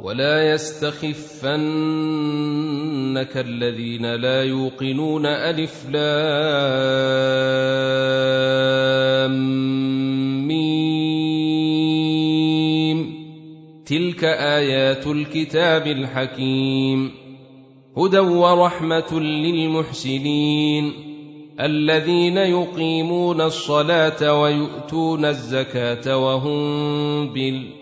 ولا يستخفنك الذين لا يوقنون ألف لام ميم. تلك آيات الكتاب الحكيم. هدى ورحمة للمحسنين. الذين يقيمون الصلاة ويؤتون الزكاة وهم بالآخرة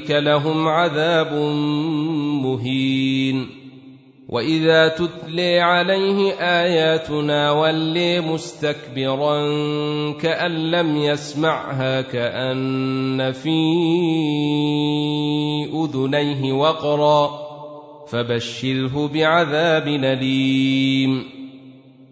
أولئك لهم عذاب مهين. وإذا تتلي عليه آياتنا ولي مستكبرا كأن لم يسمعها كأن في أذنيه وقرا فبشره بعذاب أليم.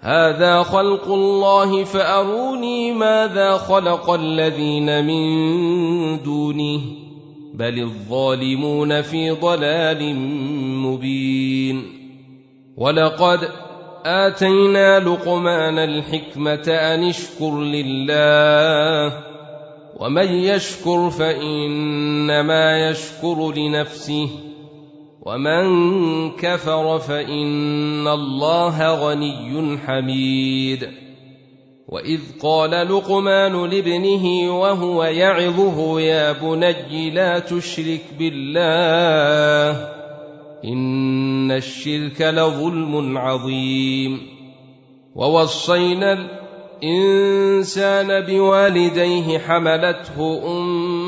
هذا خلق الله فأروني ماذا خلق الذين من دونه بل الظالمون في ضلال مبين. ولقد آتينا لقمان الحكمة أن اشكر لله ومن يشكر فإنما يشكر لنفسه. ومن كفر فإن الله غني حميد. وإذ قال لقمان لابنه وهو يعظه يا بني لا تشرك بالله إن الشرك لظلم عظيم. ووصينا الإنسان بوالديه حملته أمه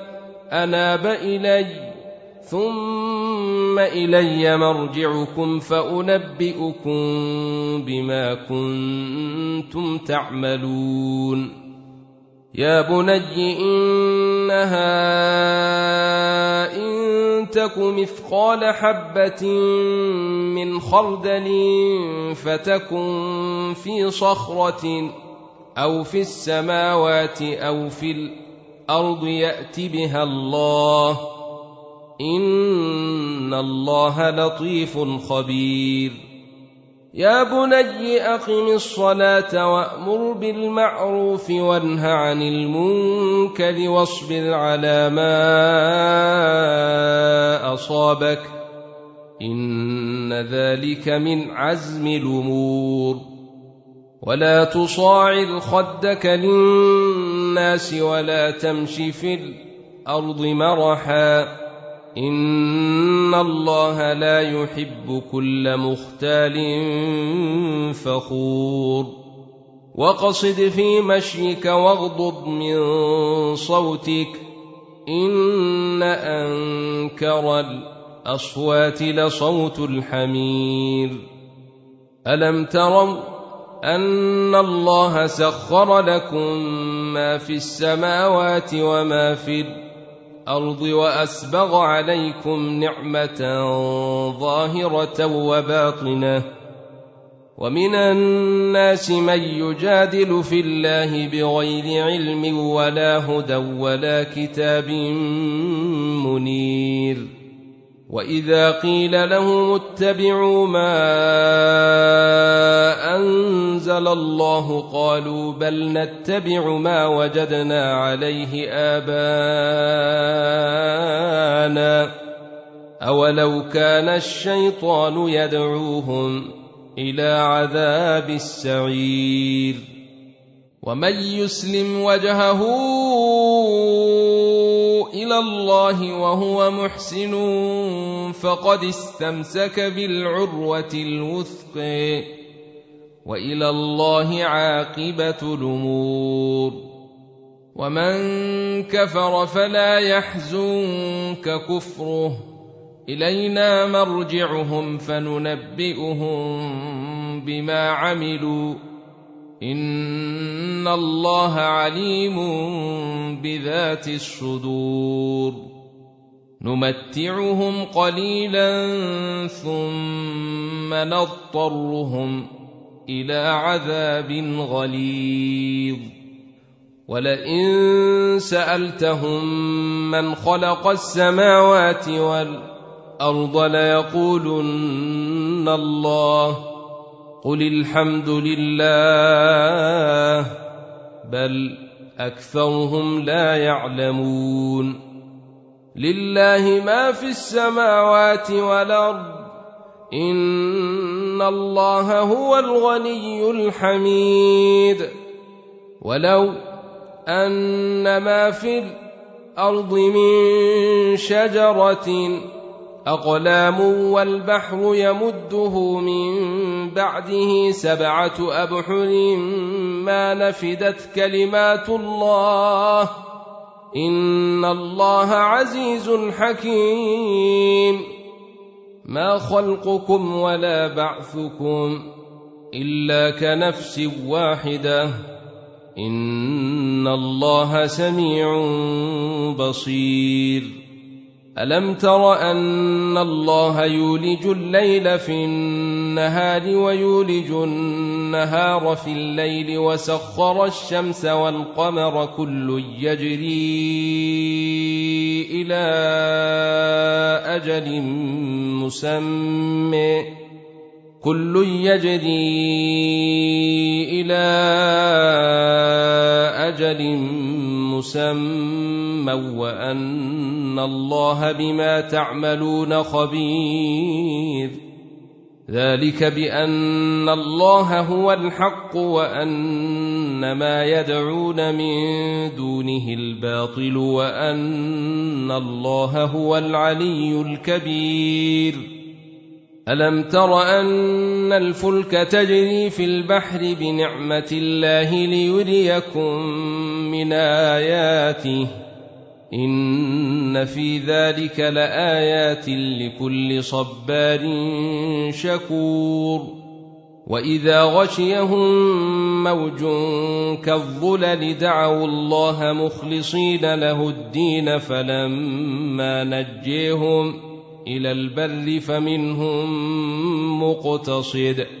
أناب إلي ثم إلي مرجعكم فأنبئكم بما كنتم تعملون. يا بني إنها إن تك مثقال حبة من خردل فتكن في صخرة أو في السماوات أو في الأرض يأت بها الله. إن الله لطيف خبير. يا بني أقم الصلاة وأمر بالمعروف وانه عن المنكر واصبر على ما أصابك. إن ذلك من عزم الأمور. ولا تصاعر خدك للناس ولا تمش في الأرض مرحا. إن الله لا يحب كل مختال فخور. وقصد في مشيك واغضض من صوتك. إن أنكر الأصوات لصوت الحمير. ألم تروا أن الله سخر لكم ما في السماوات وما في الأرض وأسبغ عليكم نعمة ظاهرة وباطنة ومن الناس من يجادل في الله بغير علم ولا هدى ولا كتاب منير واذا قيل لهم اتبعوا ما انزل الله قالوا بل نتبع ما وجدنا عليه اباءنا اولو كان الشيطان يدعوهم إلى عذاب السعير ومن يسلم وجهه إلى الله وهو محسن فقد استمسك بالعروة الوثق وإلى الله عاقبة الأمور. ومن كفر فلا يحزنك كفره. إلينا مرجعهم فننبئهم بما عملوا. ان الله عليم بذات الصدور نمتعهم قليلا ثم نضطرهم إلى عذاب غليظ ولئن سالتهم من خلق السماوات والارض الأرض ليقولن الله قل الحمد لله بل اكثرهم لا يعلمون لله ما في السماوات والارض ان الله هو الغني الحميد ولو ان ما في الأرض من شجره أقلام والبحر يمده من بعده سبعة أبحر ما نفدت كلمات الله. إن الله عزيز حكيم. ما خلقكم ولا بعثكم إلا كنفس واحدة. إن الله سميع بصير. ألم تر أن الله يولج الليل في النهار ويولج النهار في الليل وسخر الشمس والقمر كل يجري إلى أجل مسمى كل يجري إلى أجل مسمى وأن الله بما تعملون خبير. ذلك بأن الله هو الحق وأن ما يدعون من دونه الباطل وأن الله هو العلي الكبير. ألم تر أن الفلك تجري في البحر بنعمة الله ليريكم من آياته؟ ان في ذلك لايات لكل صبار شكور واذا غشيهم موج كالظلل دعوا الله مخلصين له الدين فلما نجيهم إلى البر فمنهم مقتصد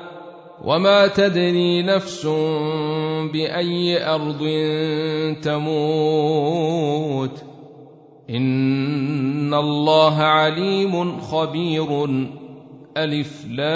وما تدري نفس بأي أرض تموت. إن الله عليم خبير. ألف لام.